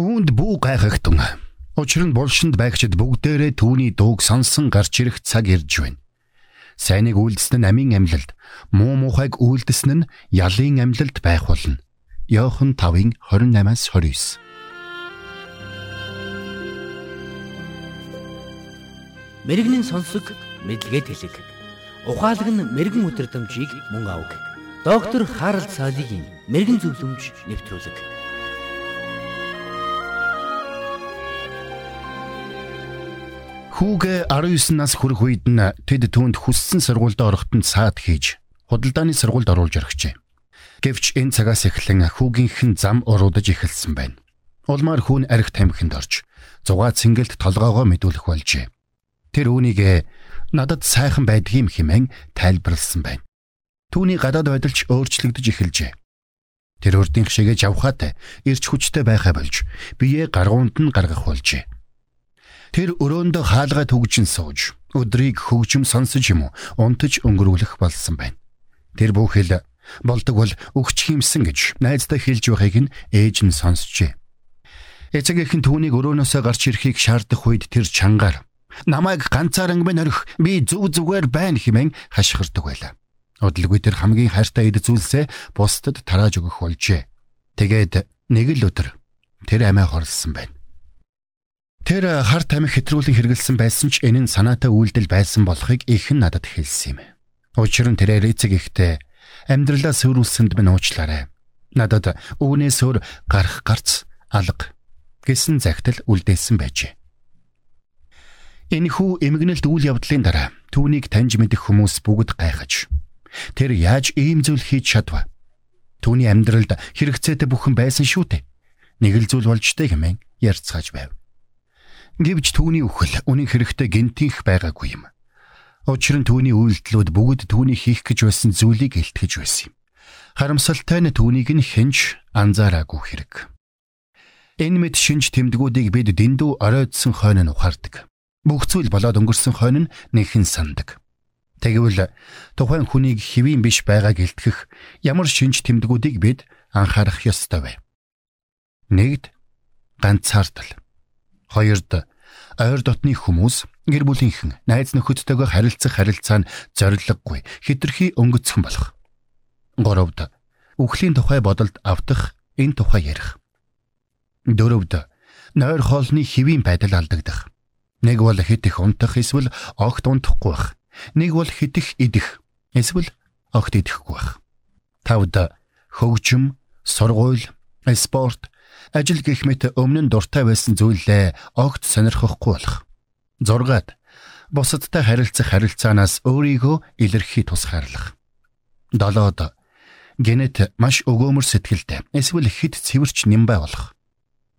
Үүнд бүү гайхагтун. Учир нь булшинд байгчид бүгдээрээ түүний дууг сонсон гарч ирэх цаг ирж байна. Сайныг үйлдэсэн нь амийн амьлалд, муу мухайг үйлдэсэн нь ялын амьлалд байх болно. Йохан 5-ын 28-аас 29. Мэргэний сонсог мэдлэгэд хэлэг. Ухаалаг нь мэрэгэн өдрөмжийг мөн авах. Доктор Харалт цаалогийн мэрэгэн зөвлөмж нэвтрүүлэг. Хүүгээ 19 нас хүрэх үед нь тэд түүнд хүссэн сургуульд орохдод саад хийж худалдааны сургуульд оруулж орхижээ. Гэвч энэ цагаас эхлэн хүүгийнх нь зам уруудаж эхэлсэн байна. Улмаар хүүн арх тамхинд орж зугаа цэнгэлд толгоогоо мэдүүлэх болжээ. Тэр үүнийг надад сайхан байдгийм хэмээн тайлбарлсан байна. Түүний гадаад байдалч өөрчлөгдөж эхэлжээ. Тэр урдынх шигээ жавхаатай, ирч хүчтэй байхаа болж биеэ гаргуунд нь гаргах болжээ. Тэр өрөөндөө хаалгаа түгжин сууж, өдрийг хөгжим сонсож юм уу, унтаж өнгөрүүлэх болсон байна. Тэр бүхэл болдог бол өгч химсэн гэж найздаа хэлж байхыг нь ээж нь сонсчээ. Эцэгийнхэн түүнийг өрөөнөөсөө гарч ирэхийг шаардах үед тэр чангаар Намайг ганцаараа минь орих би зүг зүгээр байна хэмээн хашгирдаг байлаа. Удалгүй тэр хамгийн хайртай эд зүйлсээ бусдад тарааж өгөх болжээ. Тэгээд нэг л өдөр тэр амиа хорлсон байна. Тэр хар тамхи хэтрүүлэн хэргэлсэн байсан ч энэ нь санаатай үйлдэл байсан болохыг ихэн надад хэлсэн юм. Учир нь тэрээр эцэг ихтэй амьдралаа сүрүүлсэнд минь уучлаарай. Надад өвнөөс өөр гарах гарц алга гэсэн загтал үлдээсэн байжээ. Энэхүү эмгэнэлт үйл явдлын дараа түүнийг таньж мэдэх хүмүүс бүгд гайхаж тэр яаж ийм зүйл хийж чадва? Түүний амьдралд хэрэгцээтэй бүхэн байсан шүү дээ. Нэг л зүйл болж дээ хэмээн ярьцгааж байв. Гэвч түүний үхэл үнэн хэрэгтээ гинтийнх байгаагүй юм. Учир нь түүний үйлдэлүүд бүгд түүний хийх гэж байсан зүйлийг илтгэж байсан юм. Харамсалтай нь түүнийг нь хинж анзаараагүй хэрэг. Энэ мэд шинж тэмдгүүдийг бид дэндүү оройтсон хойно нь ухаардаг. Бүх зүйл болоод өнгөрсөн хойно нь нэгэн сандаг. Тэгвэл тухайн хүнийг хэвийн биш байгааг илтгэх ямар шинж тэмдгүүдийг бид анхаарах ёстой вэ? Нэгд ганцаардал. Хоёрд ойр дотны хүмүүс гэр бүлийнхэн найз нөхөдтэйгөө харилцах харилцаа нь зориггүй хитрхи өнгөцсөн болох. Гуравд үхлийн тухай бодолд автах энэ тухай ярих. Дөрөвд нойр хоолны хэвийн байдал алдагдах. Нэг бол хит их унтах эсвэл огт унтахгүй байх. Нэг бол хит их идэх эсвэл огт идэхгүй байх. Тавд хөгжим, сургууль, спорт, ажил гэх мэт өмнө нь дуртай байсан зүйлээ огт сонирхохгүй болох. Зургаад бусадтай харилцах харилцаанаас өөрийгөө илэрхий тусгаарлах. Долоод генет маш өгөөмөр сэтгэлтэй эсвэл хэд цэвэрч нимбай болох.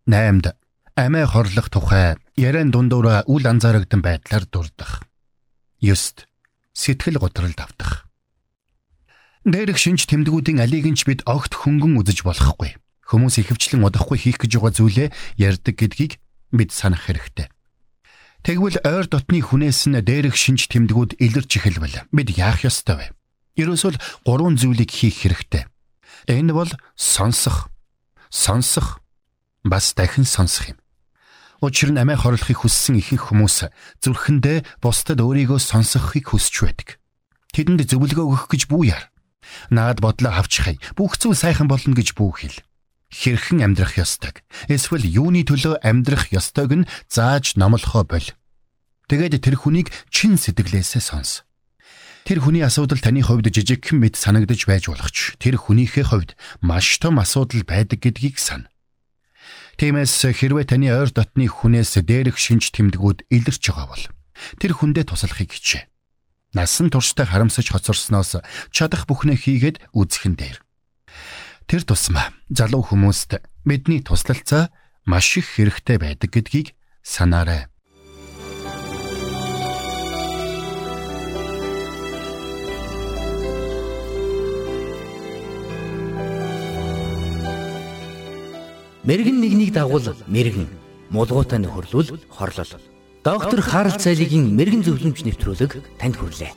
8-д амиа хорлох тухай яриан дундуур үл анзаарагдан байдлаар дурдах. 9. Сэтгэл готролд автах. Дээрх шинж тэмдгүүдийн алийг нь ч бид огт хөнгөн үзэж болохгүй. Хүмүүс ихэвчлэн удахгүй хийх гэж байгаа зүйлээ ярьдаг гэдгийг бид санах хэрэгтэй. Тэгвэл ойр дотны хүнээс нь дээрх шинж тэмдгүүд илэрч эхэлвэл бид яах ёстой вэ? Ерөөсөл гурван зүйлийг хийх хэрэгтэй. Энэ бол сонсох, сонсох, бас дахин сонсох юм. Учир нь амиа хорлохыг хүссэн ихэнх хүмүүс зүрхэндээ бусдад өөрийгөө сонсгохыг хүсч байдаг. Тэдэнд зөвлөгөө өгөх гэж бүү яар. Наад бодлоо авчихъя. Бүх зүйл сайхан болно гэж бүү хэл. Хэрхэн амьдрах ёстойг эсвэл юуны төлөө амьдрах ёстойг нь зааж номлохоо боль. Тэгээд тэр хүнийг чин сэтгэлээсээ сонс. Тэр хүний асуудал таны хувьд жижигхэн мэд санагдаж байж болох ч тэр хүнийхээ хувьд маш том асуудал байдаг гэдгийг сана. Тиймээс хэрвээ таны ойр дотны хүнээс дээрх шинж тэмдгүүд илэрч байгаа бол тэр хүндээ туслахыг хичээ. Насан туршдаа харамсаж хоцорсноос чадах бүхнээ хийгээд үзхэн дээр. Тэр тусмаа залуу хүмүүст бидний туслалцаа маш их хэрэгтэй байдаг гэдгийг санаарай. Мэргэн нэгнийг дагуул мэргэн, мулгуутай нөхөрлөл хорлол. Доктор Харалт цайлигийн мэрэгэн зөвлөмж нэвтрүүлэг танд хүрэлээ.